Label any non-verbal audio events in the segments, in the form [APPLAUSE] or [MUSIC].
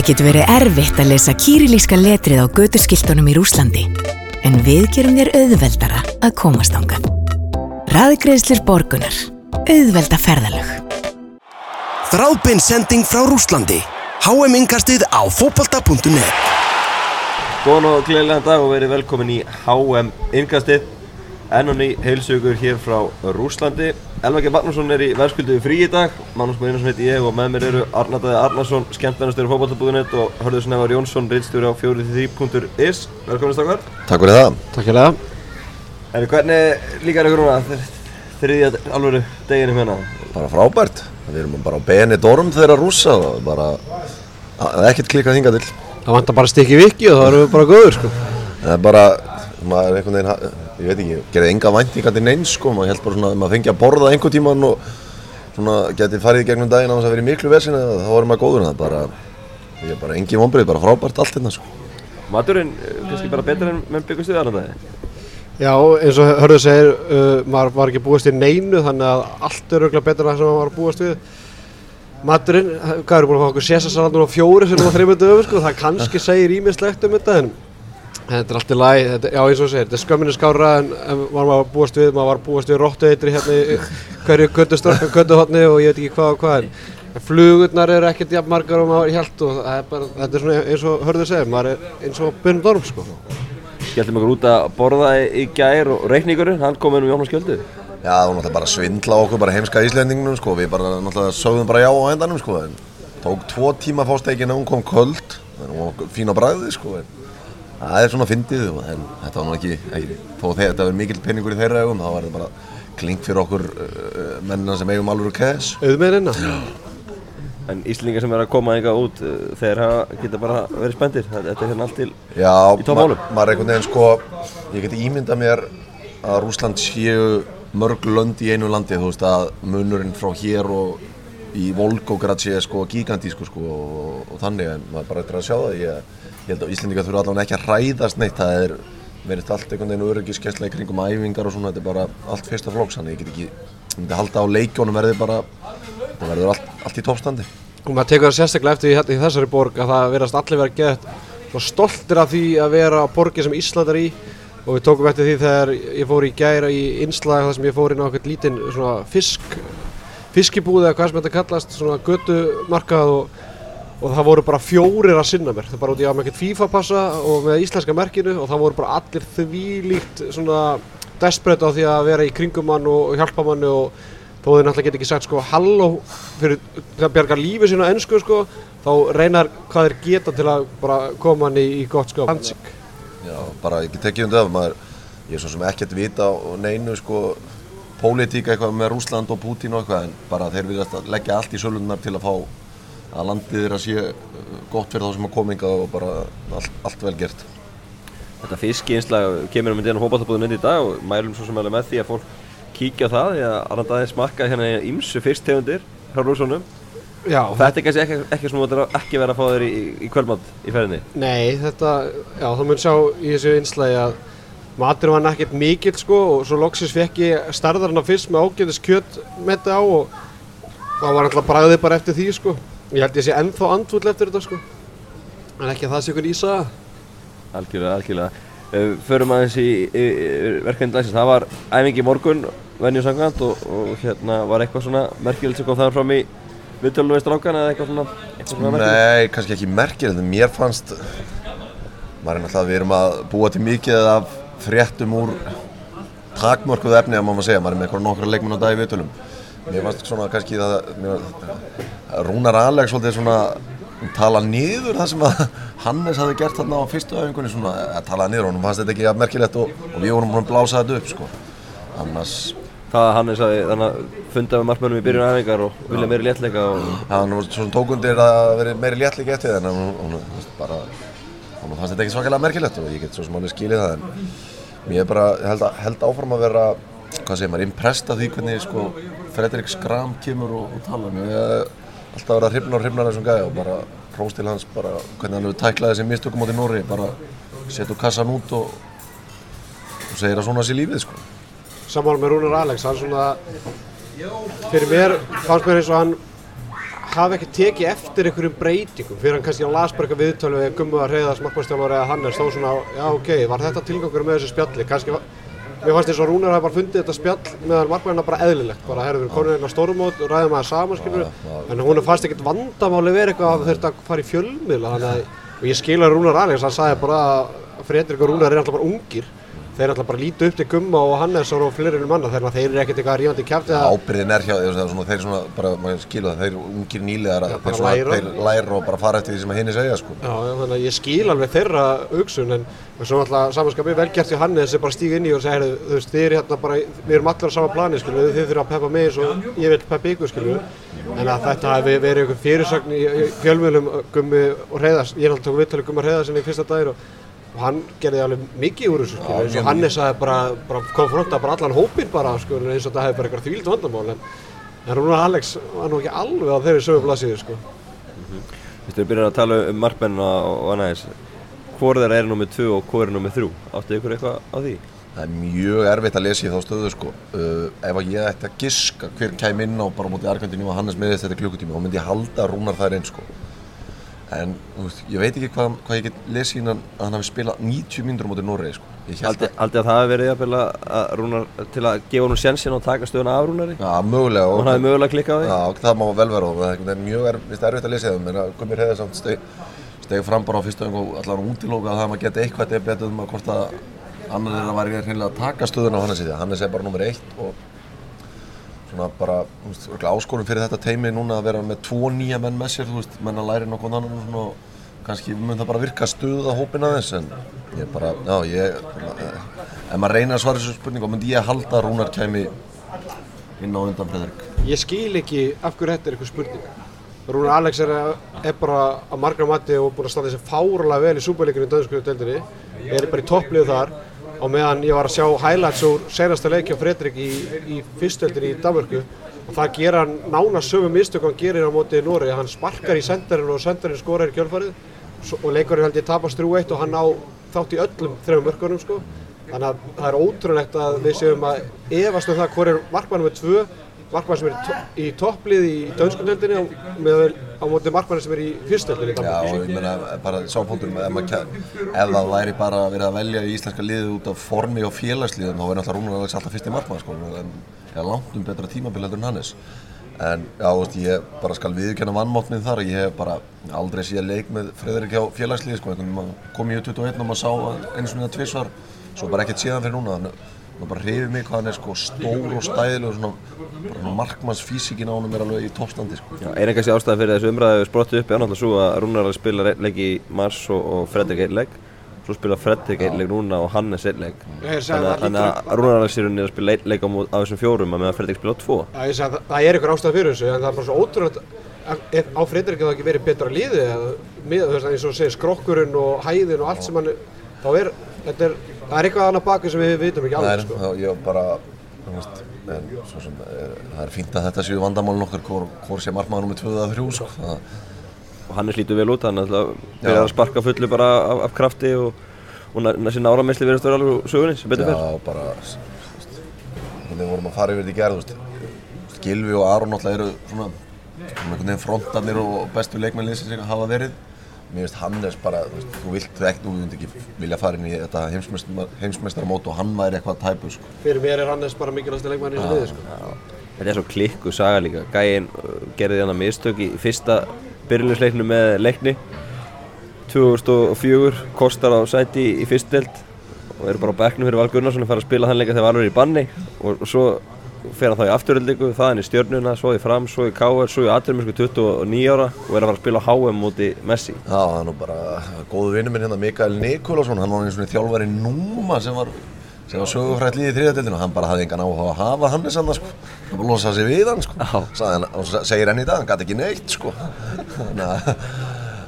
Það getur verið erfitt að lesa kýrilíska letrið á götuskiltunum í Rúslandi, en við gerum þér auðveldara að komast ángað. Raðgreðslir borgunar. Auðvelda ferðalög. Þráðbein sending frá Rúslandi. HM Inkastið á fókbalta.net Góðan og gleðilegan dag og verið velkomin í HM Innkastið enn og ný heilsugur hér frá Rúslandi Elvaki Magnússon er í verðskuldu frí í dag. Magnús Guðinarsson heiti ég og með mér eru Arnardæði Arnarsson, skemmtmennastöru fókbaltabúðunett og Hörður Snævar Jónsson, reynstjóri á 43.is Velkomin stakkar Takk fyrir það. Takk fyrir það. En hvernig líkar ykkur núna? Þriðja alvöru deginum hérna? Bara frábært. Við erum bara á beni dorm þeirra rúsa og bara það er ekkert klikkað hinga til. Það vantar bara stikki viki og þá erum við bara góður sko Það ég veit ekki, gerði enga væntingar til neins sko, maður held bara svona að maður fengi að borða einhver tíman og svona geti farið í gegnum daginn á þess að vera í miklu vesin eða þá erum maður góður en það bara, ég er bara engi vonbrið, bara frábært allt hérna sko. Maturinn, eh, kannski bara betur en menn byggust við Arnardæði Já, eins og hörðu segir, uh, maður var ekki búist við neinu þannig að allt er auðvitað betur en það sem maður var búist við. Maturinn, hvað eru búin að fá okkur sésasalandur á fjóri sem var þreymöndu öfur sko, það kannski segir ímislegt um þetta en þetta er allt í lagi, þetta, já eins og segir, þetta er skömminni skára en, en maður var búist við, maður var búist við róttu eitri hérna í hverju göttuhotni og ég veit ekki hvað og hvað en en flugurnar eru ekkert jafn margar og maður held og það er bara, þetta er svona eins og hörðu segir, maður er eins og byrjum dorm sko. Skelltum okkur út að borða í- gær og reikningurinn, hann kom inn um Jónas Skjöldu. Já, það var náttúrulega bara svindla okkur, bara heimska íslendingunum sko, við bara náttúrulega sögðum bara já á endanum sko, en tók tvo tíma að fá steikina, hún kom köld, en hún var fín á bræðið sko, en það er svona fyndið, og- en þetta var nú ekki, ekki þó þegar þetta verður mikill peningur í þeirra augum, þá var þetta bara klink fyrir okkur uh, mennina sem eigum alveg cash. auðmeðinna En Íslingar sem er að koma einhvað út, uh, þeir hafa, geta bara verið spendir. Þetta er hérna allt til Já, Í tómálum? maður er einhvern veginn sko, ég geti ímyndað mér að Rúsland séu mörg lönd í einu landi, þú veist að munurinn frá hér og í Volgograd sé sko gigantísku sko og, og þannig en maður bara eftir að sjá það, ég, ég held að Íslendingar þurfa allavega ekki að hræðast neitt, það er verið allt einhvern veginn öryggiskesla í kringum æfingar og svona, þetta er bara allt fyrsta flóks, þannig ég get ekki, ég myndi halda á leikjónum verði bara, það verður allt, allt í toppstandi. og maður tekur það sérstaklega eftir hérna- í þessari borg að það verðast allir vera gett svo stoltir af því að vera á borgi sem Ísland er í. Og við tókum eftir því þegar ég fór í gæra í innslag þar sem ég fór inn á eitthvað lítinn fisk fiskibúð eða hvað sem þetta kallast svona götumarkað og, og það voru bara fjórir að sinna mér. Það bara út í að með ekkert FIFA passa og með íslenska merkinu og það voru bara allir þvílíkt svona desperate á því að vera í kringum mann og, og hjálpa manni og þó þau náttúrulega get ekki sagt sko halló fyrir það bjargar lífið sína ennsku sko þá reynar hvað þeir geta til að bara koma hann í, gott skap. Hansik Já, bara ekki tekið undir af maður, ég er svo sem ekkert vita á neinu sko pólitíka eitthvað með Rúsland og Pútín og eitthvað en bara þeir viljast að leggja allt í sölunar til að fá að landið þeirra sé uh, gott fyrir þá sem að kominga og bara allt, allt vel gert. Þetta fiskiinslag kemur um þetta hópaðabúðum inn í dag og mælum svo sem alveg með því að fólk kíkja á það því að Arnardæði smakka hérna ímsu fyrsttegundir frá rúsunum. Já, Þetta er kannski ekki, ekki sem þú ætlar ekki vera að fá þér í, í, kvöldmatt í ferðinni. Nei, þetta, já, þá mun sjá í þessu einslægi að matur var ekkert mikill sko og svo loksins fekk ég starðarna fyrst með ágæðis kjött með þetta á og það var alltaf bræðið bara eftir því sko. Ég held ég sé ennþá andfull eftir þetta sko. En ekki að það sé ykkur ísa. Algjörlega, algjörlega. Uh, förum aðeins í, í, í verkefni dagsins. Það var æfingi morgun, venju sangant og, og hérna var eitthvað svona merkilegt sem kom það fram í viðtölunum við strákan eða eitthvað svona, eitthvað svona merkilegt. Nei, kannski ekki merkir en mér fannst maður er náttúrulega, við erum að búa til mikið af fréttum úr takmörkuð efni að maður segja, maður er með eitthvað nokkra leikmenn á dag í viðtölum mér fannst svona kannski það mér, Rúnar Alex tala niður það sem að Hannes hafði gert þarna á fyrstu öfingunni svona að tala niður honum fannst þetta ekki að merkilegt og, og við vorum búin að blása þetta upp sko. Annars Það að Hannes hafi þannig að funda með markmönnum í byrjun æfingar og vilja meiri léttleika og hann var svona tókundir að vera meiri léttleik eftir það en hún fannst þetta ekki svakalega merkilegt og ég get svo sem alveg skilið það en mér er bara held, að, held áfram að vera hvað segir maður, impressed af því hvernig sko Fredrik Skram kemur og, og tala mér alltaf að vera hrifnar og hrifnar þessum gæði og bara próst til hans bara hvernig hann hefur tæklað þessi mistökum átti Nóri bara setur kassan út og, og segir að svona sé lífið sko. Sammála með Rúnar Alex, hann svona, fyrir mér fannst mér eins og hann hafi ekki tekið eftir einhverjum breytingum fyrir hann kannski að las bara eitthvað viðtölu við gummu að reyða smakkvæmstjálfur eða hann er stóð svona já ok, var þetta tilgangur með þessu spjalli? Kannski var Mér fannst eins og Rúnar hafi bara fundið þetta spjall meðan markmennina bara eðlilegt, bara herrðu við konur inn á stórumót og ræðum aðeins saman skilur en hún fannst ekkert vandamáli verið eitthvað að þurft að fara í að, og ég skil að Rúnar Alex, hann sagði bara að Fredrik og Rúnar er alltaf bara ungir þeir alltaf bara lítu upp til Gumma og Hannesson og fleiri manna þegar þeir eru ekkert eitthvað rífandi kæfti ábyrðin er hjá þeir, svona, þeir svona, bara, maður skilur það, þeir ungir nýlegar Já, þeir, svona, þeir læra og bara fara eftir því sem henni segja sko. Já, þannig að ég skil alveg þeirra hugsun en svo alltaf samanskapið velgert hjá Hannes er bara stíg inn í og heyrðu, þú veist, þið er hérna bara, við erum allir á sama plani, skilu, þið þurfa að peppa mig eins og ég vil peppa ykkur, skilu, en að þetta hefði verið einhver fyrirsögn í í fjölmiðlum uh, Gummi og Reyðars, ég er alltaf tók viðtalið Gummi og Reyðars í fyrsta dagir og, og hann gerði alveg mikið úr þessu, skilu, eins og Hannes hafði bara, bara konfronta bara allan hópin bara, skilu, eins og þetta hefði bara eitthvað þvíld vandamál, en, en Rúnar Alex var nú ekki alveg á þeirri sögu blaðsíðu, sko. Þú veist, við byrjar að tala um markmennina og, og annað þess Hvor þeirra er nummið 2 og hvor er nummið 3? Áttu ykkur eitthvað á því? það er mjög erfitt að lesa í þá stöðu sko. uh, ef að ég ætti að giska hver kæm inn á bara á móti Argentínu og Hannes meðist þetta klukkutími þá myndi ég halda að Rúnar þær einn sko. En veist, ég veit ekki hvað, hvað ég get lesið innan að hann hafi spilað 90 mínútur á móti Noregi sko. Haldi að það hafi verið að að Rúnar til að gefa honum sjensin og taka stöðuna af Rúnari? Já, mögulega Og hann hafi mögulega klikkað á því? Já, það má vel vera og það er mjög er, er erfitt að lesa það menn að Gummir hefði samt steg, fram bara á fyrstu öng og allar útilóka að það maður geti eitthvað debatið um að hvort að annar er að væri hreinlega að taka stöðuna á Hannes í því Hannes er bara nummer eitt og svona bara, þú veist, áskorun fyrir þetta teimi núna að vera með tvo nýja menn með sér, þú veist, menn að læri nokkuð annan og svona kannski mun það bara virka stuða hópin aðeins en ég bara, já, ég eh, ef maður reynir að svara þessu spurningu, myndi ég halda að Rúnar kæmi inn á undan Fredrik Ég skil ekki af hverju þetta er eitthvað spurning. Rúnar Alex er, er bara að margra mati og búin að standa þessi fárulega vel í súperleikunni í dönsku deildinni. Er bara í toppliðu þar á meðan ég var að sjá highlights úr senasta leiki á Fredrik í, í fyrstöldinni í Danmörku og það gera nána sömu mistök og hann gerir á móti Nóri. Hann sparkar í senderinn og senderinn skorar í kjölfarið og leikurinn held ég tapast 3-1 og hann á þátt í öllum þrejum mörkunum sko. Þannig að það er ótrúlegt að við séum að efast um það hvor er markmann með tvö, markmann sem er to í topplið í dönskundeldinni með á móti markmann sem er í fyrstöldinni. Já, og ég meina bara sáfóndur með ef, það væri bara verið að velja í íslenska liðið út af formi og félagsliðum þá væri náttúrulega Rúnar Alex alltaf fyrst í markmann sko, en ég er langt um betra tímabil heldur en Hannes en já, veist, ég bara skal viðurkenna vannmátt minn þar, ég hef bara aldrei séð leik með Frederik hjá félagsliði sko, kom í 21 og maður sá eins og niður tvisvar, svo bara ekkert síðan fyrir núna að bara hrifið mig hvað hann er sko stór og stæðileg og svona, markmannsfísíkin á honum er alveg í toppstandi sko. Já, eina kannski ástæða fyrir þessu umræðu sprottu upp? Er náttúrulega svo að Rúnar er að spila einn leik í mars og, og Fredrik einn leik. Svo spila Fredrik einn leik núna og Hannes einn leik. Þannig að- þannig að Rúnar er sér að spila einn leik á, á þessum fjórum að meðan Fredrik spila á tvo. Já, ég sagði að það, er einhver ástæð fyrir þessu en það er bara svo ótrúlegt að- ef á Fredrik hefði ekki verið betra liði eða með, þú veist, eins og segir skrokkurinn og hæðin og allt sem hann þá er, þetta er, það er eitthvað annað baki sem við vitum ekki alveg er, sko. þá ég bara, þú veist, en svo sem, er, það er fínt að þetta séu vandamálun okkar, hvor, hvor sé markmaður nummið 2 eða 3, sko. Það, og Hannes lítur vel út, hann er alltaf byrjar Já. að sparka fullu bara af, af krafti og, og næstin áramessli verðast vera alveg úr sögunni sem betur fyrir já, bara, við vorum að fara yfir þetta í gerð, Gilvi og Aron náttúrulega eru svona, svona frontarnir og bestu leikmennliðsins sem hafa verið. Mér finnst Hannes bara, þú veist, þú vilt ekki, þú vilt ekki vilja fara inn í þetta heimsmeistar- heimsmeistaramót og hann væri eitthvað tæpur, sko. fyrir mér er Hannes bara mikilvægast leikmann í þessu liði sko. Þetta er svo klikku saga líka. Gæinn uh, gerði hann að mistök í fyrsta byrjulegsleiknu með leikni 2004, kostar á sæti í fyrstdelt og er bara á bekknum fyrir Val Gunnarsson að fara að spila hann leika þegar Valur er í banni og, og svo fer hann þá í afturöldingu, það hann í stjörnuna, svo í fram, svo í KR, svo í Aturmisku 29 ára og er að fara að spila á HM múti Messi. Já, það er nú bara góðu vinnu minn hérna Mikael Nikolásson, hann var eins og þjálfari Núma sem var, sem var sögufrætt líði í þriðadeildinu og hann bara hafði engan áhuga að hafa hann sko, hann bara losaði sig við hann sko, Sagði hann, og segir henni í dag, hann gæti ekki neitt sko, þannig að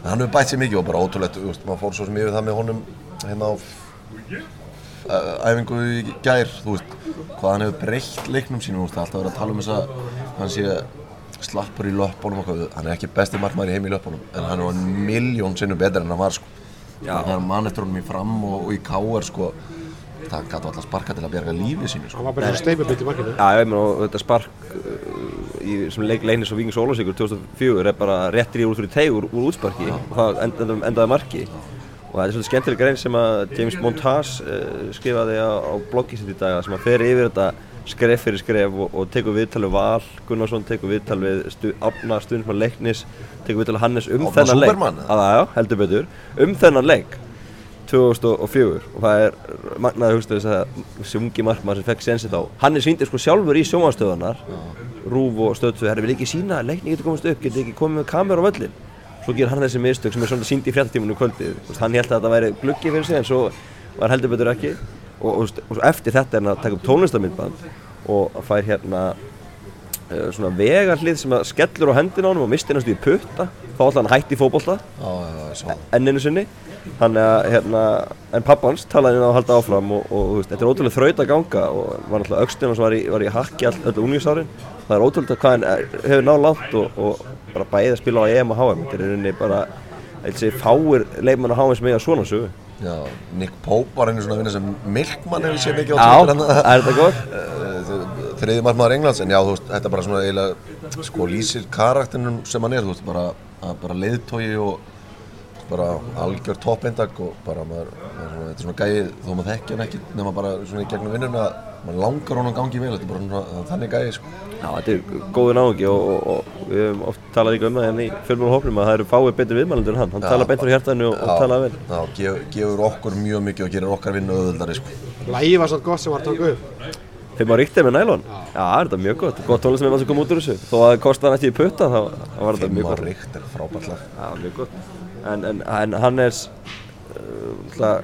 hann hefur bætt sér mikið og bara ótrúlegt, þú veist, maður fór svo sem yfir það með honum hérna á æfingu í gær, þú veist, hvað hann hefur breytt leiknum sínum, þú veist, alltaf verið að tala um þess að hann sé slappur í og hvað, hann er ekki besti markmaður í heim í löpunum, en hann er miljón sinnum betur en hann var, sko. Hann er mann eftir honum í fram og, og í káar, sko, það gæti alltaf sparka til að bjarga lífið sínu, sko. hann var bara svona steipubit í markinu. Já, ég meina og þetta spark uh, í sem leik leiknis og Víkings Ólafsvíkur 2004 er bara réttir í úr fyrir teig úr, útsparki og það endaði, endaði marki og það er svolítið skemmtileg grein sem að James Montage uh, skrifaði á, á bloggi sitt í dag sem að fer yfir þetta skref fyrir skref og, og tekur viðtal við Val Gunnarsson, tekur viðtal við stu, Afna stundismann leiknis, tekur viðtal við Hannes um Árna þennan leik. Superman, eða? að, já, heldur betur, um þennan leik 2004 og það er magnaði hugstu þess að þessi ungi markmann sem fekk sensi þá. Hann er sýndir sko sjálfur í sjónvarstöðunar Rúf og Stöðstöð, herri vil ekki sína leikni getur komast upp, getur ekki komið með kameru á völlin svo ger hann þessi mistök sem er svona sýnd í fréttatímanu kvöldið, veist, hann held að þetta væri gluggi fyrir sig en svo var heldur betur ekki. Og, og, og eftir þetta er hann að taka upp tónlistamindband og fær hérna svona vegarhlið sem að skellur á hendina á honum og mistir næstu í putta þá ætla hann að hætti í Já, já, já, það. enninu sinni þannig að hérna, en pappans talaði inn á að halda áfram og, og veist, þetta er ótrúlega þraut að ganga og var náttúrulega aukstinn og var í, var í hakki all, öll unglingsárin það er ótrúlega hvað hann er- hefur náð langt og, og bara bæðið að spila á EM og HM þetta er rauninni bara þessi fáir leikmenn á HM sem eiga svona sögu Já, Nick Pope var einu svona að vinna sem Milkman hefur séð mikið á Já, Twitter hérna. er þetta gott? [LAUGHS] Þriði margmaður Englands, en já, þú veist, þetta er bara svona eiginlega, sko, lýsir karakterinum sem hann er, þú veist, bara, að bara leiðtogi og bara algjör toppindak og bara maður, maður svona, þetta er svona gæði, þó maður þekki hann ekki nema bara svona í gegnum vinnuna, maður langar honum gangi vel, þetta er bara svona þannig gæði, sko. Já, þetta er góður náðungi og, og, og við höfum oft talað líka um það hérna í fjölmjölu hófnum að það eru fáið betri viðmælendur en hann hann Já, talar beint frá hjartanu og, og talaði vel Já, gef, gefur okkur mjög mikið og gerir okkar vinnu auðvöldari, sko. Lægi var svolítið gott sem var að taka upp. Fimm á ríktið með nælon? Já, þetta er mjög gott, gott tónlist með maður sem kom út úr þessu. Þó að það kosti hann ekki í putta, þá, var þetta mjög gott. ríkt er frábært lag. Já, mjög gott. En, en, en hann er uh,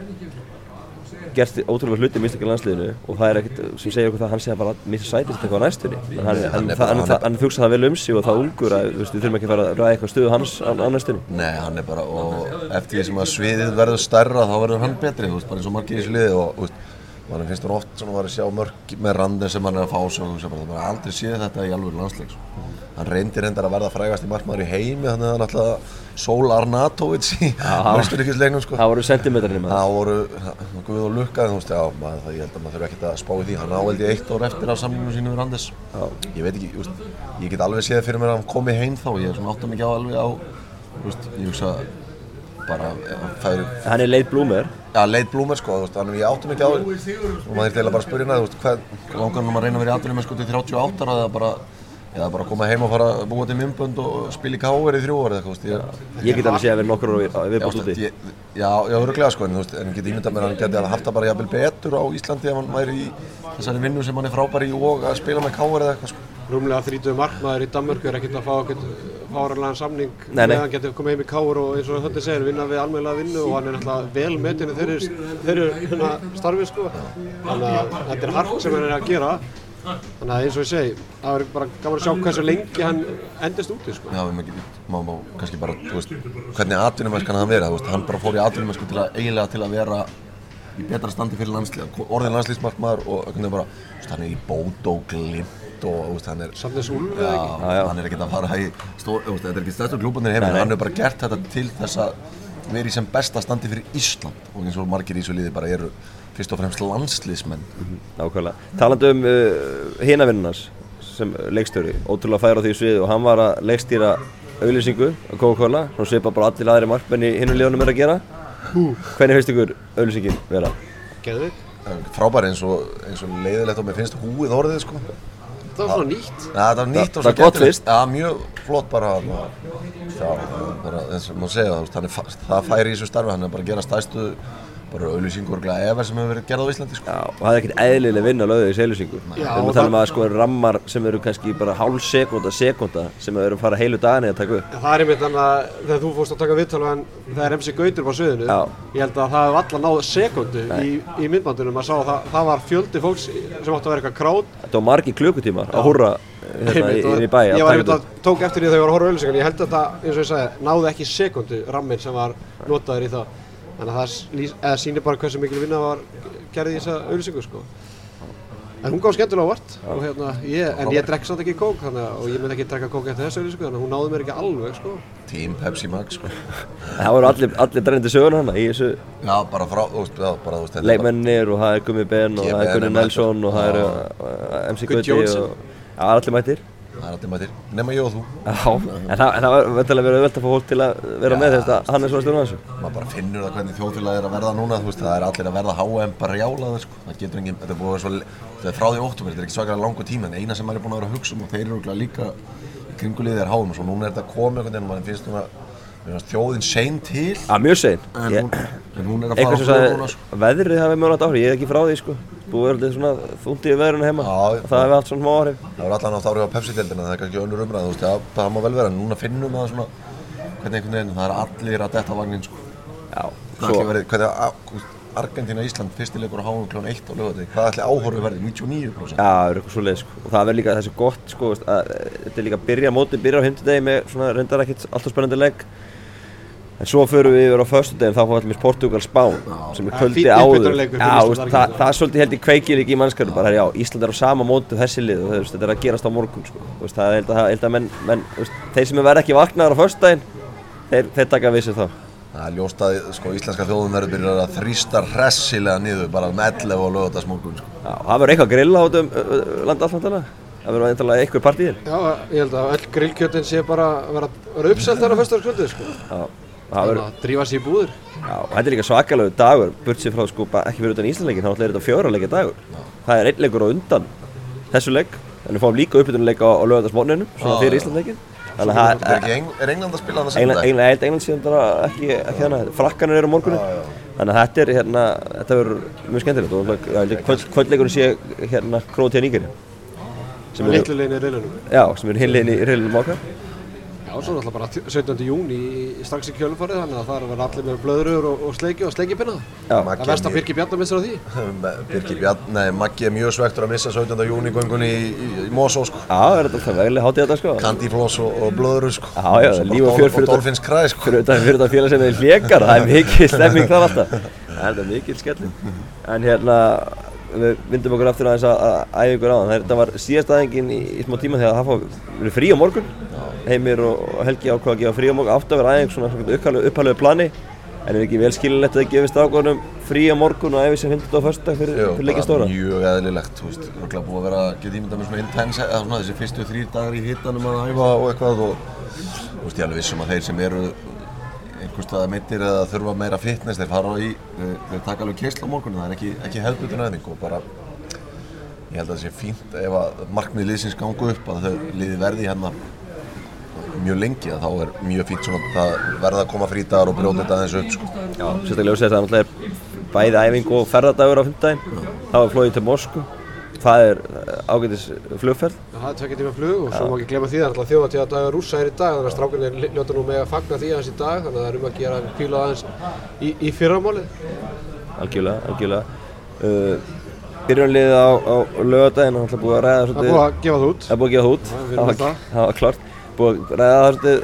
gert ótrúlega hluti í mistökja landsliðinu og það er ekkert sem segir okkur það að hann sé að bara missa sætist eitthvað á næstunni. En hann, fugsa það vel um sig og það ungur að við þurfum ekki að fara að ræða eitthvað stuðu hans á, næstunni. Nei, hann er bara, og eftir því sem að sviðið verður stærra þá verður hann betri, þú veist, bara eins og margir í þessu liði og, þú veist, mann finnst það oft svona að vera að sjá mörk með randin sem hann er að fá þú veist, bara, það er aldrei séð þetta í alveg landsleik, sko. Hann reyndir reyndar að verða frægast í markmaður í heimi, þannig að hann alltaf Sól Arnatovic í Östuríkisleiknum, sko. Það voru sentimetrinni með Það voru, það guð og lukka, þú veist, já, maður, það, ég held að maður þurfi ekkert að spá í því, hann áveldi eitt ár eftir af samlinginu sínu við Randes. Ég veit ekki, veist, ég get alveg séð fyrir mér að hann komi heim þá, ég er svona áttam ekki á alveg á, veist, ég hugsa bara, færi, Hann er leit blúmer já, leit blúmer sko, þannig að ég áttam ekki á því, og maður þurfti eiginlega bara að spyrja veist, hvað, langar hann um að reyna að vera í atvinnum sko til 38 ára eða bara, eða bara koma heim og fara að búa til mymbönd og spila í káver í þrjú ára eða eitthvað, þú veist, ég, Ég get alveg séð að vera nokkur Já, viðbúst þú úti veist, ég, já, já, öruglega sko, en þú veist, en ég get ímyndað mér að hann geti haft það bara jafnvel betur á Íslandi ef hann væri í þessari vinnu sem hann er frábær í og að spila með káver eða eitthvað sko. Rúmlega 30 markmaður í Danmörku er ekkert að fá ekkert fáranlegan samning Nei, nei. hann getur komið heim í káur og eins og þetta segir vinna við almennlega vinnu og hann er náttúrulega vel metinn í þeirri, þeirri hérna, starfi sko. Þannig að þetta er hark sem hann er að gera. Þannig að eins og ég segi það er bara gaman að sjá hversu lengi hann endist úti sko. Já, við maður má, má kannski bara, þú veist, hvernig atvinnumennskan hann verið, þú veist, hann bara fór í atvinnumennsku til að eiginlega til að vera í betra standi fyrir landslið, orðin landslýsmarkmaður og veginn bara, þú veist, hann er í bót og glimt og, þú veist, hann er Sandnes Úlf Já, eða ekki? Já, hann er ekkert að fara í stór, þú veist, þetta er ekki stærstu klúbunir nei. hann hefur bara gert þetta til þess að vera í sem besta standi fyrir Ísland og eins og margir í þessu liði bara eru fyrst og fremst landsliðsmenn Nákvæmlega. Talandi um uh, hinavinnars sem leikstjóri, ótrúlega fær á því sviði og hann var að leikstýra auðlýsingu á Coca-Cola, svona svipa bara allir aðri markmenn í hinum liðunum er að gera. Hvernig finnst ykkur auðlýsingin vera? Geðvik frábæri eins og, eins og leiðilegt og mér finnst húið orðið sko Það var svona nýtt Ja, það var nýtt og skemmtilegt. fyrst. Já, mjög flott bara þarna. Já, bara eins og maður segja það, er færi í þessu starfi, hann er bara að gera stæstu bara auðlýsingur efer sem hefur verið gerð á Íslandi sko. Já, og það er ekkert eðlileg vinna lögðu í seilýsingu. Við Já, erum að og tala um það- að sko rammar sem eru kannski bara hálf sekúnda, sekúnda sem eru að fara heilu daginn í að taka upp. En það er einmitt þannig að þegar þú fórst að taka viðtal við hann þegar MC Gautur á sviðinu. Já. ég held að það hef alla náð sekundu í, í myndbandunum að sá að það, það var fjöldi fólks sem átti að vera eitthvað kráð. Þetta var margi klukkutímar að húrra hérna Einmitt, í, í bæ ég að var að tók eftir því þegar ég var að horfa á auðlýsingan ég held að það, eins og ég sagði, náði ekki sekundu ramminn sem var notaður í það þannig að það sýnir bara hversu mikil vinna var gerði í þessa auðlýsingu sko. en hún gáði skemmtilega vart og hérna, ég, en ég drekk samt ekki kók þannig, og ég myndi ekki drekka kók eftir þessu auðlýsingu þannig að hún náði mér ekki alveg sko. Team Pepsi Max sko. Það voru allir, allir drennandi söguna hana í þessu Já, bara frá, er leikmennir og það er Gummi Ben og það er er Nelson og það er uh, MC Gutti og Já, allir mættir það er allir mættir, nema ég og þú Já, en það, var vendilega verið auðvelt að fá fólk til að vera með þess að hann er svona stjórn þessu. maður bara finnur það hvernig þjóðfélag er að verða núna veist, það er allir að verða HM bara jálaður sko. það getur engin, þetta er búið að vera svo þetta er frá því óttum, þetta er ekki svakalega langu tíma en eina sem maður er búin að vera að hugsa um og þeir eru líka í kringuliðið er HM og svo núna er þetta komið einhvern veginn þjóðin sein til Já, mjög sein. en, hún, en hún er að fara á núna sko. veðrið hafi mjög nátt áhrif, ég er ekki frá því sko. Búið þetta svona þúndið í veðrinu heima Já, það hefur haft svona áhrif. það er allan á þárið á Pepsi-deildina það er kannski önnur umræð, þú veist, já, það má vel vera en núna finnum maður svona hvernig einhvern veginn, það er allir að detta vagnin sko. Já, Það svo, verið, hvernig að, þú veist, Argentina Ísland fyrstileikur á HM klón 1 á lögati hvað ætli áhorfi verði, 99%? Já, það er eitthvað svo leið sko. og það verður líka þessi gott sko, veist, að, eh, þetta er líka byrja mótið, byrja á hindudegi með svona reyndar ekkert alltaf spennandi legg en svo förum við yfir á föstudegin þá fáum við allir Portugal Spán sem er kvöldi áður. já, það, það er svolítið held í kveikir ekki í mannskjörnum bara já, Ísland er á sama mótið þessi lið og veist, þetta er að gerast á morgun sko. veist, það er held að, held að menn, menn veist, þeir sem verða ekki vaknaðar á föstudegin þeir, þeir taka við sér þá. Það er ljóst að sko, íslenska þjóðum verður byrjað að þrýsta hressilega niður bara með 11 á lögatarsmorgun sko. já, það verður eitthvað grilla át um uh, landa alltaf það verður eintalega eitthvað partíðir Já, ég held að öll grillkjötin sé bara að vera, uppselt þar á föstaðarskvöldu sko. já, það Þannig verður að drífa sér í búðir Já, þetta er líka svakalegu dagur, sér frá sko, ekki fyrir utan Íslandsleikin, þá er þetta fjóra leikja dagur. Það er einn leikur á undan þessu leik, en við fáum líka uppbytunarleik á, á lögadagsmóninu, svona Já, fyrir já. Íslandsleikin. Þannig að er, það ekki Eng, er England að spila hann að England, senda England, England síðan bara ekki, ekki þannig, frakkanir eru á morgunin. Þannig að þetta er hérna, þetta verður mjög skemmtilegt og já, kvöldleikurinn sé hérna Krótía Nígeri. Sem eru, Littlu legin í reilunum já, sem eru hinlegin í reilunum okkar. Já, svo náttúrulega bara 17. júni í- strax í kjölufarið þannig að það er að vera allir með blöðrur og, og sleiki og sleikipinna Já, Það er verst að [LAUGHS] Birgir Bjarnar missar á því Birgir Bjarn, nei, Maggi er mjög svektur að missa 17. júni göngunni í, í, í Mosó sko. já, er þetta alltaf veglega hátíð þetta sko. Candyfloss og, og blöðru sko. Já, já, líf og fjör fyrir og Dolphins kræ sko. fyrir þetta, félag sem er hlékar, það er mikil [LAUGHS] stemming þar alltaf. Það er mikil skellin. En hérna, við vindum okkur aftur aðeins að, að æfa ykkur á það. Þetta var síðast aðengin í, í smá tíma þegar það verið frí á morgun. Heimir og Helgi ákvaða að gefa frí á morgun, átt að vera aðeins svona upphælu, upphælu plani. En er ekki vel skilinlegt að það gefist ákvaðanum frí á morgun og æfi sem 15. og föstudag fyrir, Jú, fyrir leikinn bara stóra? mjög eðlilegt, þú veist, örugglega búið að vera, get ímyndað með svona intense, eða svona þessi fyrstu þrýr dagar í hittanum að æfa og eitthvað og, þú veist, ég alveg vissum að þeir sem eru einhvers staðar meittir eða þurfa meira fitness, þeir fara í, þeir, taka alveg keisla á morgunum, það er ekki, ekki hefðbutun æfing og bara, ég held að það sé fínt ef að markmið liðsins gangu upp að þau liði verði hérna mjög lengi að þá er mjög fínt svona það verða að koma frítagar og brjóta þetta aðeins upp sko. Já, sérstaklega það náttúrulega er bæði æfing og ferðardagur á 15. Það var flóðið til Moskvu. Það er ágætis flugferð. Já, Það er tvekja tíma flug og svo má ekki glemma því það er alltaf þjóðatíða dagar rússa er í dag þannig að strákunni ljóta nú með að fagna því aðeins í dag þannig að það er um að gera píla aðeins í, í fyrramálið. Algjörlega, algjörlega. Uh, byrjunliðið á, á lögadaginn hann ætla búið að ræða Það er svolítið búið að gefa það út. Það er búið að gefa það út. Það það. það var klart. Búið að ræða það svolítið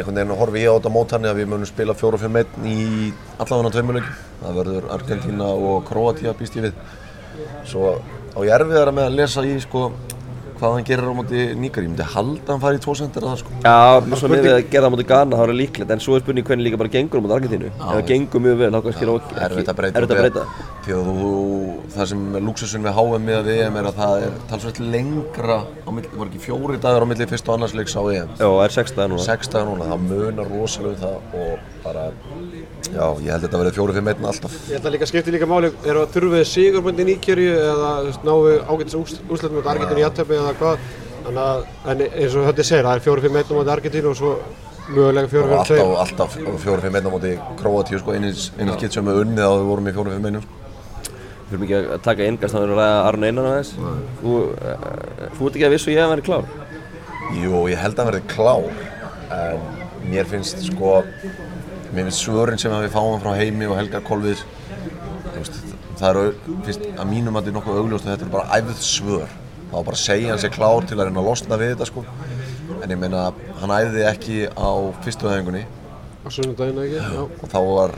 einhvern veginn horfi ég á þetta mót hann að við munum spila 4-5-1 í allavega tveimurleiki það verður Argentina og Kroatia býst ég við. Svo á ég erfiðara með að lesa í sko hvað hann gerir á móti Níkar ég myndi halda að hann fari í 2 sendir að það sko? Já, svo með við að gera það mútið Ghana þá er það líklegt en svo er spurning hvernig líka bara gengur á mútið Argentínu. Ef það gengur mjög vel þá kannski er það erfitt að breyta erfitt að breyta. því að þú, það sem lúksusun við HM með VM er að það er talsveit lengra á milli, það var ekki fjóri dagar á milli fyrst og annars leiks á EM já, það er sex dagar núna. Sex dagar núna, það munar rosalega um það og bara, já, ég held að þetta verði fjóri, fimm, einn alltaf. Ég held að líka skipti líka máli er að þurfið sigurböndi nýkjörju eða náu ágætis úrslutum eða hvað. Þannig að, en eins og þetta segir, það er 4-5-1 mot Argentínu og svo mögulega og 4-5-2 alltaf, alltaf fjóri, fimm, einn á móti Kroatíu, sko, einins, einins skitt sem við unnið að við vorum í fjóri, fimm, einum sko. við þurfum ekki að taka inngast þá erum við að ræða Arn Einar aðeins. Þú, eh, þú ert ekki að vissu ég að vera klár. Jú, ég held að hann verði klár en mér finnst sko mér finnst svörin sem við fáum frá heimi og Helgar Kolviðs þú það eru, finnst að mínum að þetta er nokkuð augljóst að þetta er bara æfð svör þá bara segja hann sé klár til að reyna að losna við þetta sko. En ég meina, hann æfði ekki á fyrstu höfingunni á sunnudaginn ekki, já. og þá var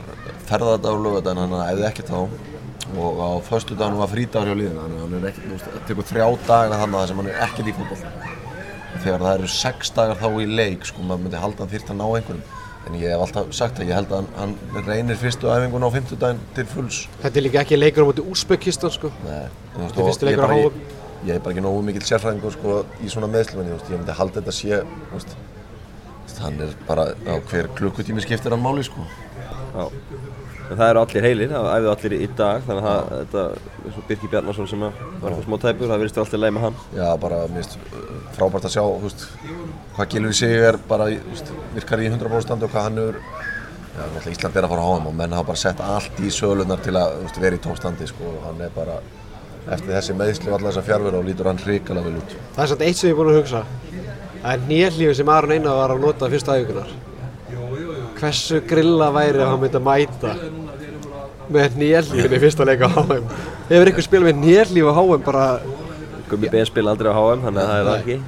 ferðardagur lögadaginn, hann æfði ekki þá og á föstu daginn var frídagur hjá liðinu þannig að hann er veist, það tekur þrjá daga þannig að sem hann er ekkert í fútboll þegar það eru sex dagar þá í leik sko, maður myndi halda hann þyrft að ná einhverjum. En ég hef alltaf sagt að ég held að hann, reynir fyrstu æfingun á fimmtudaginn til fulls. Þetta er líka ekki leikur á móti Úsbekistan sko. Nei, Þetta er ég leikur á HM. Ég- er bara ekki nógu mikill sérfræðingur sko, í svona meðslum en ég, myndi halda þetta sé hann er bara á hver klukkutími skiptir hann máli sko. Já. En það eru allir heilir, það æfðu allir í, dag, þannig að það, þetta, eins og Birki Bjarnason sem var eitthvað smá tæpur, það virðist alltaf leið með hann. Já, bara finnst uh, frábært að sjá veist, hvað Gilvi sig er bara veist, virkar í 100% standi og hvað hann er Ísland er að fara á HM og menn hafa bara sett allt í sölunar til að veist, vera í tómstandi sko, hann er bara eftir þessi meðsli og alla þessa fjárveru og lítur hann hrikalega vel út. Það er samt eitt sem ég er búinn að hugsa. Það er nýjarlífi sem Aron Einar var að nota fyrsta æfingunar Hversu grilla væri ef hann myndi að mæta með nýjarlífinni fyrsta leika á HM Hefur einhver spilað með nýjarlífi á HM bara? Gummi B spila aldrei á HM, þannig að það er það ekki.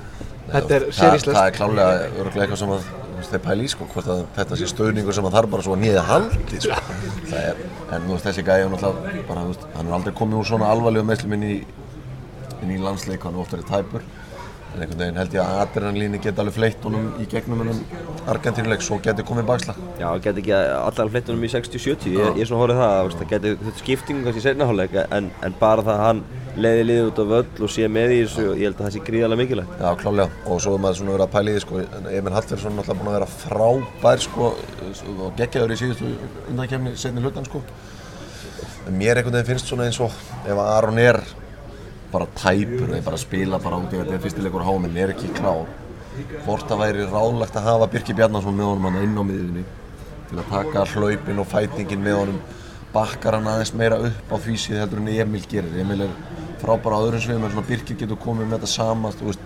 Þetta er séríslegt það er klálega örgulega eitthvað sem að þeir pæli í sko, hvort að þetta sé stöðningur sem að þarf bara svo að nýða haldi sko. það er, en þú veist þessi gæði náttúrulega bara, veist, hann er aldrei komið úr svona alvarlegu meðslum inn í inn í landsleik, hann er oftar í tæpur en einhvern veginn held ég að adrenalíni geta alveg fleitt honum í gegnum hennum Argentínuleik, svo geti komið bakslag Já, það geti ekki allar fleitunum í 60-70, ég, ég er svona horfið það, það geti þetta skiptingu kannski í seinna hálfleik, en, en bara það að hann leiði liðið út á völl og sé með í þessu, ég held að það sé gríðarlega mikilvægt. Já, klálega, og svo er maður svona verið að pæla í því sko, Emil Hallferðsson er náttúrulega búinn að vera frábær sko, og geggjaður í síðustu undankefni setni hlutan sko. En mér einhvern veginn finnst svona eins og ef Aron er bara tæpur, eða bara spila bara út í þetta. Fyrstileikur á háminn, er ekki klár. Hvort það væri ráðlegt að hafa Birki Bjarnason með honum hann inn á miðjunni til að taka hlaupin og fætingin með honum bakkar hann aðeins meira upp á því síð heldur en Emil gerir. Emil er frábær á öðrum sviðum en Birkir getur komið með þetta sama þú veist,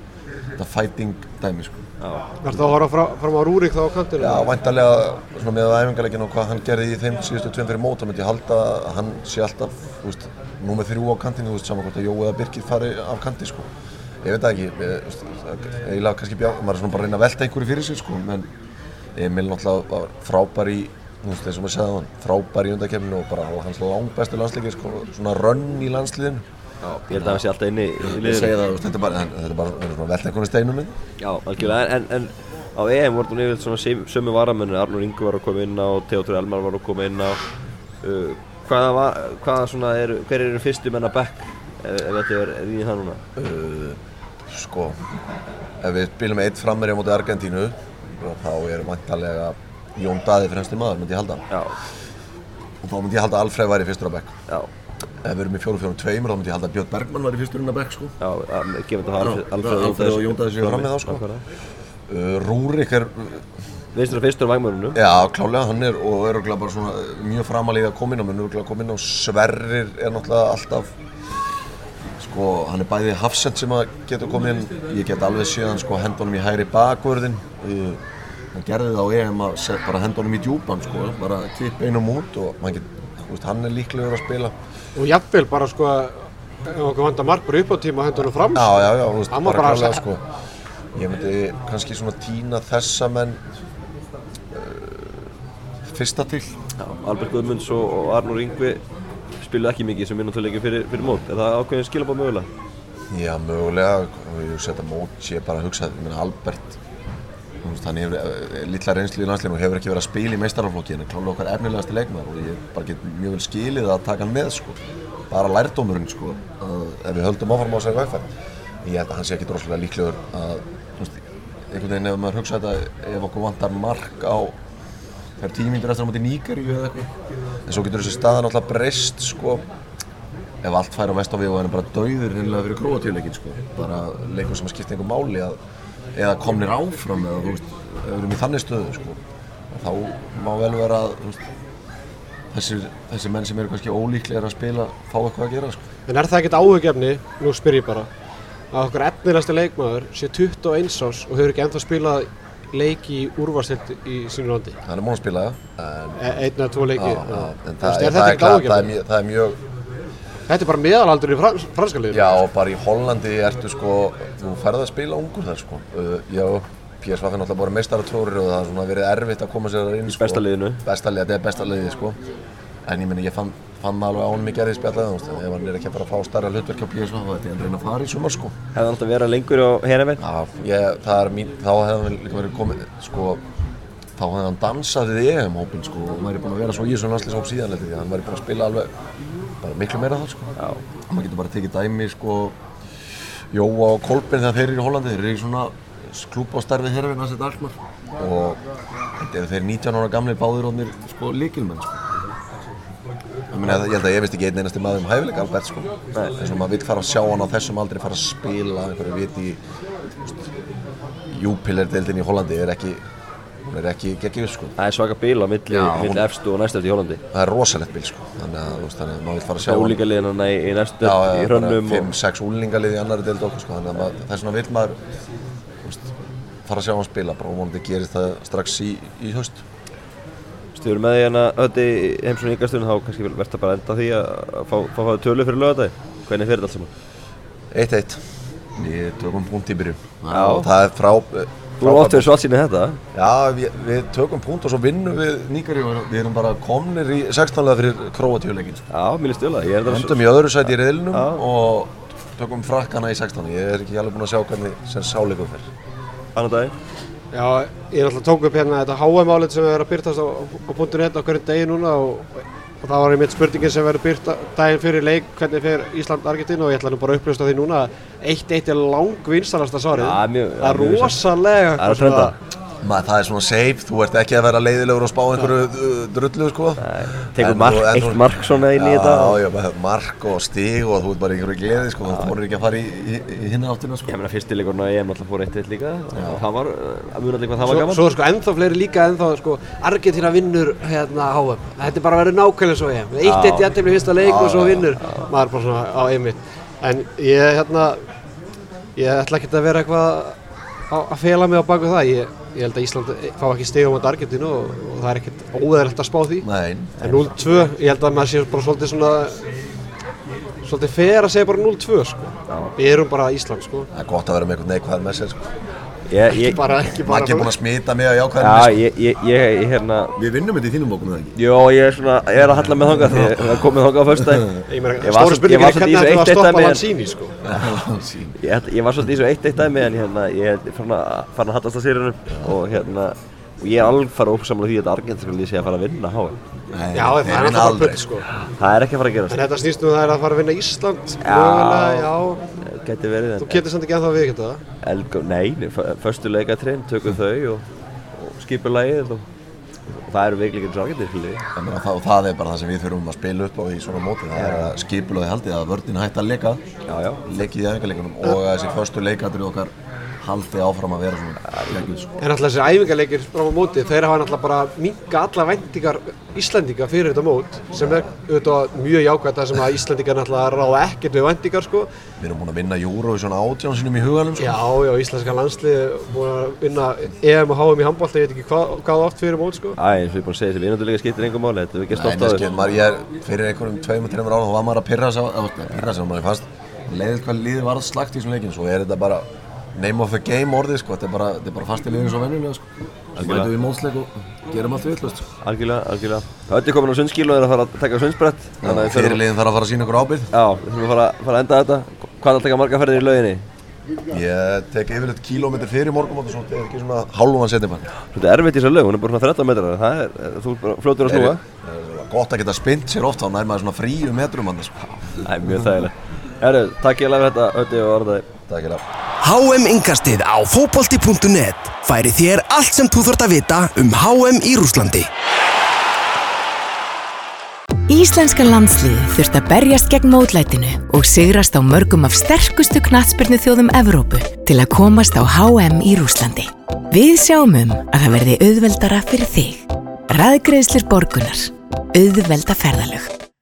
þetta fighting dæmi sko. Var það að horfa frá, fram á Rúrik þá á kantinu? Já, væntalega svona með æfingarleikin og hvað hann gerði í þeim síðustu tveim fyrir mót þá myndi ég halda að hann sé alltaf veist, númer þrjú á kantinu, þú veist, saman hvort að Jó eða Birkir fari af kanti sko. ég veit það ekki eiginlega kannski bjá maður er svona bara að reyna að velta einhverju fyrir sig sko, en Emil náttúrulega var frábær í þú veist, eins og maður segði á hann, frábær í undakefninu og bara hans langbæstu landsleiki sko, svona rönn í landsliðinu ég held að það sé alltaf inni í ég liðinu. segi það, þetta er bara, er bara er einhverju steinum minn Já, algjörlega, en, en á EM voru nú yfirleitt svona sömu varamennir, Arnur Ingu var að koma inn á, Theodor Elmar var að koma inn á. Uh, hvaða, var, hvaða svona eru, hver eru fyrstu menn að back ef, ef þetta er, er í það núna? Uh, sko, ef við spilum eitt frammeri á móti Argentínu þá er vantarlega Jón Daði fremsti maður, myndi ég halda Já, og þá myndi ég halda að Alfreð væri fyrstur á bekk já, ef við erum í fjóru fjórum tveimur þá myndi ég halda að Björn Bergmann væri fyrstur inn á bekk sko. já, að- gefum þetta Alfreð, Alfreð og Jón Daði séu frammi þá, sko. Uh, Rúrik er, Vinstur að fyrstur á vægmörunum. já klálega hann er og öruglega bara svona mjög framalíð að koma inn á menn öruglega að koma inn á Sverrir er náttúrulega alltaf sko, hann er bæði hafsend sem að getur komið inn ég get alveg séð hann sko henda honum í hægri bakvörðin uh, hann gerði það á EM að bara henda honum í djúpan sko, bara kipp einum út og man get, þú veist, hann er líklegur að spila. Og jafnvel bara sko ef okkur vantar mark bara upp á tíma og hendur hann fram já, já, já, þú veist, bara bara klálega sko. Ég myndi kannski svona tína þessa menn uh, fyrsta til. Já, Albert Guðmunds og, og Arnur Yngvi spiluðu ekki mikið sem minnumtöluleikir fyrir, fyrir mót. Er það ákveðin skilabóð mögulega? Já, mögulega, og ég setja mót, ég bara að hugsa, ég meina Albert, hann hefur eh, litla reynslu í landsliðinu og hefur ekki verið að spila í meistaraflokki, en er klálega okkar efnilegasti leikmaður og ég bara get mjög vel skilið að taka hann með, sko. Bara lærdómurinn, sko, ef við höldum áfram á þessari vegferð. Ég held að hann sé ekki droslega líklegur að, þú veist, einhvern veginn ef maður hugsa þetta, ef okkur vantar mark á þegar tímíndur eftir á móti Nígeríu eða eitthvað, en svo getur þessi staða náttúrulega breyst, sko, ef allt fær á vest á við og hann er bara dauður hinnlega fyrir króatíuleikin sko. bara leikur sem skiptir einhver máli að, eða komnir áfram eða þú veist, við erum í þannig stöðu sko. þá má vel vera að þessir, þessir menn sem eru kannski ólíklegir að spila fá eitthvað að gera sko. En er það ekkert áhugjefni, nú spyr ég bara að okkur efnilegasti leikmaður sé 21 ás og hefur ekki ennþá spilað leiki í úrvarstilt í sínu landi hann er múin að spila það en, E einn eða tvo leiki já. á, en Þú það, er það, það, það, það er mjög Þetta er bara meðalaldur í frans franska liðinu Já, og bara í Hollandi ertu sko, þú færð að spila ungur þar sko. Uh, já, PSV er náttúrulega bara meistaratrórir og það har svona verið erfitt að koma sér þar inn sko. Besta liðinu. Besta liðið, þetta er besta liðið sko. En ég meni, ég fann, fann alveg á honum í gerði spjallað, þú veist, ef hann er ekki að fara að fá starra hlutverk á PSV, þá ætti hann að reyna að fara í sumar sko. Hefði hann alltaf verið lengur á herraveinn? Já, ég, það er mín, þá hefði hann líka verið komið, sko, þá hefði hann dansað við EM-hópin sko og maður er búin að vera svo í þessum landslýshóp síðan því að hann væri búin að spila alveg bara miklu meira þá sko. Já. maður getur bara tekið dæmi sko Jóa og Kolbin þegar þeir eru í Hollandi þeir eru í svona klúb á starfið herfinn að setja allar og þetta eru þeir 19 ára gamli báður og þeir sko líkilmenn sko. Ég, meni, ég held að ég veist ekki einn einasti maður um hæfileika Albert sko. Þess að maður vil fara að sjá hann á þessum aldrei fara að spila einhverju viti í Júpiler-deildin í Hollandi er ekki hún er ekki geggið sko. Það er svaka bíl á milli, Já, milli hún- efstu og næstu eftir í Hollandi það er rosalegt bíl sko. Þannig að, þú veist, þannig að maður vil fara að sjá hann Ólíkaliðina í, í næstu Já, í hrönnum 5-6 úlingalið í annari deild okkur sko. Þannig að maður, þess vegna vil maður þú veist, fara að sjá hann spila. Bara og vonandi gerist það strax í, í haust. Við erum með því hérna ötti heimsókn yngastunum þá kannski verður það bara enda því að fá, fá tölu fyrir lögadagi Hvernig fyrir þetta allt saman? 1-1 við tökum punkt í byrjun. Já. og það er frá Þú erum oft verið svart síni þetta Já, við, við tökum punkt og svo vinnum við Níkari og við erum bara komnir í 16. fyrir Króatíuleikin sko. Já, mér líst stjóla Ég er þetta Endum í öðru sæti í reyðlunum Já. og tökum frakkana í 16. Ég er ekki alveg búinn að sjá hvernig sem sáleikum fer annan daginn Já, ég er alltaf tók upp hérna þetta HM-álit sem er að byrtast á, á punktur net á hverjum degi núna og, og það var einmitt spurningin sem verður byrt daginn fyrir leik hvernig fer Ísland-Argentínu og ég ætla nú bara að uppljósta því núna að 1-1 er lang vinsalasta svarið. Það er rosalega Það er að trenda Maður, það er svona safe, þú ert ekki að vera leiðilegur og spá einhverju uh, drullu sko. Tekur En mark, eitt mark svona inn í þetta. Já, já, mark og stig og þú ert bara einhverju gleði sko. Þú voru ekki að fara í, í, í hinna áttina sko. Ég meina fyrsti leikurinn að ég náttúrulega fór eitt eitt líka. Það var, að muna allir hvað það var gaman. svo er sko ennþá fleiri líka ennþá sko Argentina vinnur hérna HM Þetta er bara að vera nákvæmlega svo EM. 1-1 í aðtefni fyrsta leik og svo vinnur maður bara svona á einmitt. En ég hérna ég ætla ekki að vera eitthvað á- að fela mig á baku það. Ég, ég held að Ísland fá ekki stegum á Argentínu og, og það er ekkert óðæðilegt að spá því. Nei, En 0-2, ég held að maður sé bara svolítið svona svolítið fer að segja bara 0-2 sko. Við erum bara Ísland sko. Það er gott að vera með einhvern neikvæðar með sér sko Ég, ég, bara ekki bara Maggi er búinn að smita mig að jákvæðar já, ég, ég, hérna Við vinnum þetta í þínum bókum, eða ekki? Jó, ég er svona, ég er að halla með þangað því það er komið þangað á föstudaginn [LAUGHS] Ég meina, var svo- spurningin var er svolítið hvernig þessu við að eitt stoppa eitt dæmi en- Lanzini sko [LAUGHS] Ég, ætla- ég var svolítið í svo eitt eitt dæmi en hérna, ég er farin að, að hallast að sérunum og hérna, og ég er alveg farið ósamlega því að Argentinska lýsi að fara að vinna HM. Nei, Já, það er alltaf bara aldrei, putt sko. Það er ekki að fara að En gerast. þetta snýst nú það er að fara að vinna Ísland Já. Já Gæti verið Þú getur samt ekki ennþá við þetta. Elgo, nei, förstu leikatrinn, tökum þau og, og skipur lagið og, og það eru veikleikinn svo Argentinska Ég meina, það, það er bara það sem við þurfum að spila upp á í svona móti. Það er að skipulaði haldið að vördin hætti að leika. Já, já. leikið í æfingarleikunum og að þessi förstu leikadri okkar haldi áfram að vera svona leikið sko. En alltaf þessi æfingarleikir fram á móti Þeir hafa alltaf bara minka alla væntingar Íslandinga fyrir þetta mót sem er auðvitað mjög jákvæmt það sem að Íslandingar alltaf ráða ekkert við væntingar sko Við erum búin að vinna Eurovision átján sinum í huganum sko. Já, já, íslenska landslið búin að vinna EM og HM í handbólta, ég veit ekki hvað, hvað oft fyrir mót sko Æ, eins og ég er búin að segja þessi vinanduleika skiptir engum máli, þetta er ekki Nei, á maður fast leiðið hvað liðið varð slagt í þessum leikin svo er þetta bara name of the game orðið sko, þetta er bara, þetta er bara fast í liðinu svo venjulega sko. Svo mætum við í mótsleik og gerum allt villust sko. Algjörlega, algjörlega. Það er komin á sundskíl og er að fara að taka sundsbrett. Þannig að við Fyrir þurfum- liðin þarf að fara að sína ykkur ábyrgð Já, við þurfum að fara, fara að enda þetta. Hvað er að taka marga ferðir í lauginni? Ég tek yfirleitt kílómetri fyrir morgum og svo tek ekki svona hálfum setjum hann Þetta er erfitt í þessar laug, hún er bara svona 13 metrar. Það er, þú er bara fljótur að snúa. Gott að geta spint sér oft, þá nær maður svona fríu metrum hann sko. Það er mjög þægilegt. Herru, takk ég lega þetta, Ötti og Orðaði. Takk ég lega HM Ingastið á fótbolti.net færi þér allt sem þú þarft að vita um HM í Rúslandi. Íslenska landsliði þurft að berjast gegn mótlætinu og sigrast á mörgum af sterkustu knatsbyrnu þjóðum Evrópu til að komast á HM í Rúslandi. Við sjáum um að það verði auðveldara fyrir þig. Ræðgreðslir borgunar. Auðvelda ferðalög.